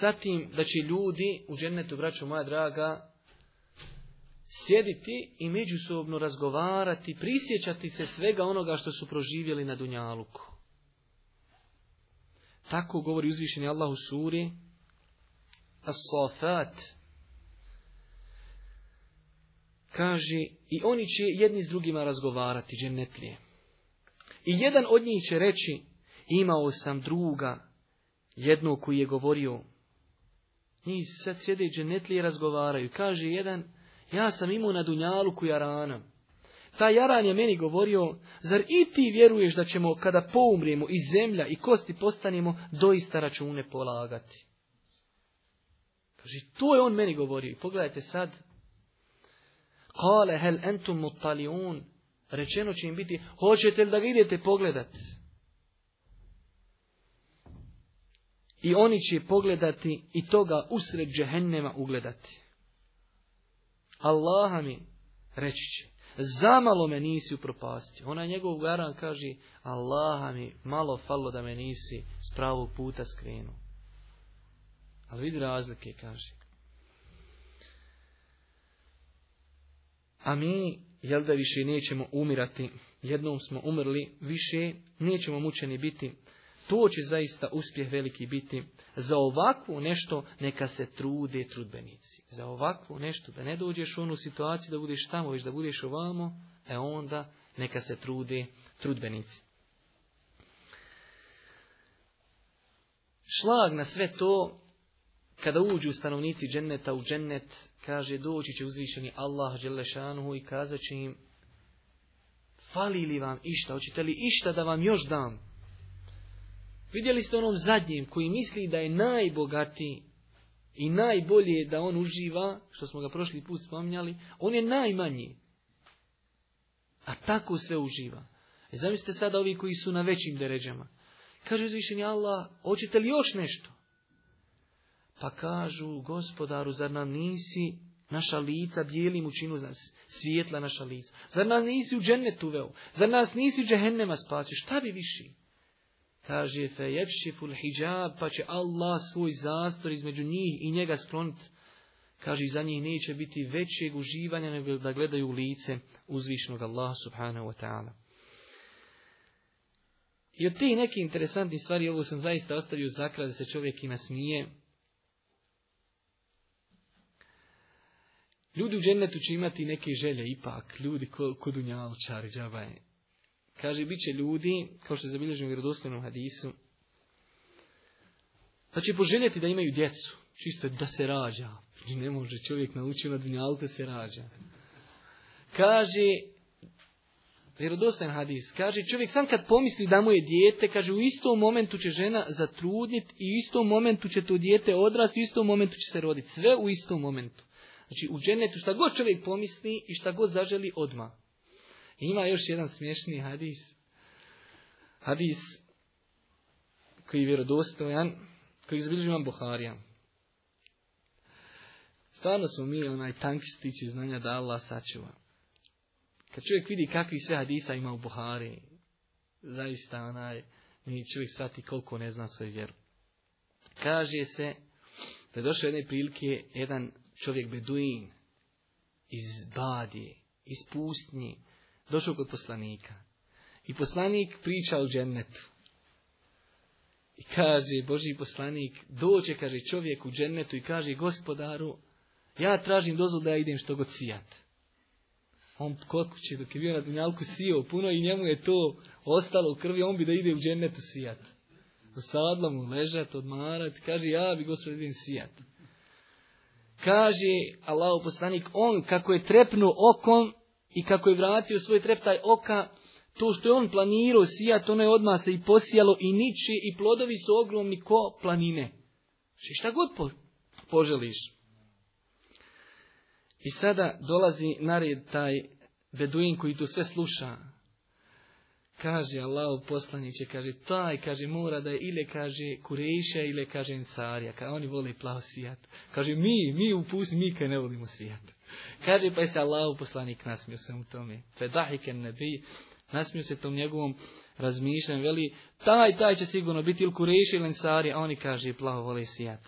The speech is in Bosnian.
Zatim, da će ljudi u džennetu, braćo moja draga, sjediti i međusobno razgovarati, prisjećati se svega onoga što su proživjeli na Dunjaluku. Tako govori uzvišeni Allah u suri As-Safat. Kaže, i oni će jedni s drugima razgovarati, džennetlije. I jedan od njih će reći, imao sam druga, jednu koji je govorio, njih sad sjede dženetlije razgovaraju. Kaže jedan, ja sam imao na dunjalu jarana, Ta jaran je meni govorio, zar i ti vjeruješ da ćemo kada poumrijemo i zemlja i kosti postanemo doista račune polagati? Kaže, to je on meni govorio. Pogledajte sad. Kale hel entum Rečeno će im biti, hoćete li da ga idete pogledati? i oni će pogledati i toga usred džehennema ugledati. Allaha mi reći će, zamalo me nisi upropastio. Ona njegov garan kaže, Allaha mi malo falo da me nisi s pravog puta skrenuo. Ali vidi razlike, kaže. A mi, jel da više nećemo umirati, jednom smo umrli, više nećemo mučeni biti, to će zaista uspjeh veliki biti. Za ovakvo nešto neka se trude trudbenici. Za ovakvu nešto, da ne dođeš u onu situaciju da budeš tamo, već da budeš ovamo, e onda neka se trude trudbenici. Šlag na sve to, kada uđu stanovnici dženneta u džennet, kaže doći će uzvišeni Allah Đelešanuhu i kazat će im, fali li vam išta, hoćete li išta da vam još dam? Vidjeli ste onom zadnjem koji misli da je najbogatiji i najbolje da on uživa, što smo ga prošli put spominjali, on je najmanji. A tako sve uživa. E zamislite sada ovi koji su na većim deređama. Kaže uzvišenje Allah, hoćete li još nešto? Pa kažu, gospodaru, zar nam nisi naša lica bijelim učinu svijetla naša lica? Zar nas nisi u džennetu uveo? Zar nas nisi u džehennema spasio? Šta bi viši? Kaže, fe ful hijab, pa će Allah svoj zastor između njih i njega skloniti. Kaže, za njih neće biti većeg uživanja nego da gledaju lice uzvišnog Allaha subhanahu wa ta'ala. I od tih nekih interesantnih stvari, ovo sam zaista ostavio zakra da se čovjek i nasmije. Ljudi u džennetu će imati neke želje, ipak, ljudi kod ko Kaže, bit će ljudi, kao što je zabilježeno u vjerodostojnom hadisu, da će poželjeti da imaju djecu, čisto da se rađa. Ne može čovjek naučiti na alte se rađa. Kaže, vjerodostojan hadis, kaže čovjek sam kad pomisli da mu je dijete, kaže u istom momentu će žena zatrudniti i u istom momentu će to dijete odrasti, u istom momentu će se roditi. Sve u istom momentu. Znači u dženetu šta god čovjek pomisli i šta god zaželi odmah. Ima još jedan smješni hadis. Hadis koji je vjerodostojan, koji izbilži vam Buharija. Stvarno smo mi onaj tankistići znanja da Allah sačuva. Kad čovjek vidi kakvi sve hadisa ima u Buhari, zaista onaj, mi čovjek shvati koliko ne zna svoju vjeru. Kaže se da je došao jedne prilike jedan čovjek beduin iz Badije, iz pustnje, došao kod poslanika. I poslanik priča o džennetu. I kaže, Boži poslanik, dođe, kaže čovjek u džennetu i kaže, gospodaru, ja tražim dozvolu da ja idem što god sijat. On kod kuće dok je bio na dunjalku sijao puno i njemu je to ostalo u krvi, on bi da ide u džennetu sijat. u mu ležat, odmarat, kaže, ja bi gospod idem sijat. Kaže, Allahu poslanik, on kako je trepnuo okom, i kako je vratio svoj treptaj oka, to što je on planirao sijat, ono je odmah se i posijalo i niči i plodovi su ogromni ko planine. Še znači, šta god poželiš. I sada dolazi na taj beduin koji tu sve sluša. Kaže Allah poslaniće, kaže taj, kaže mora da je ili kaže kurejša ili kaže insarija, kaže oni vole plav sijat. Kaže mi, mi u mi kaj ne volimo sijat. Kaže pa se Allahu poslanik nasmio se u tome. ne nebi, nasmio se tom njegovom razmišljanju, veli taj, taj će sigurno biti ili kureši ili a oni kaže plavo vole sijat.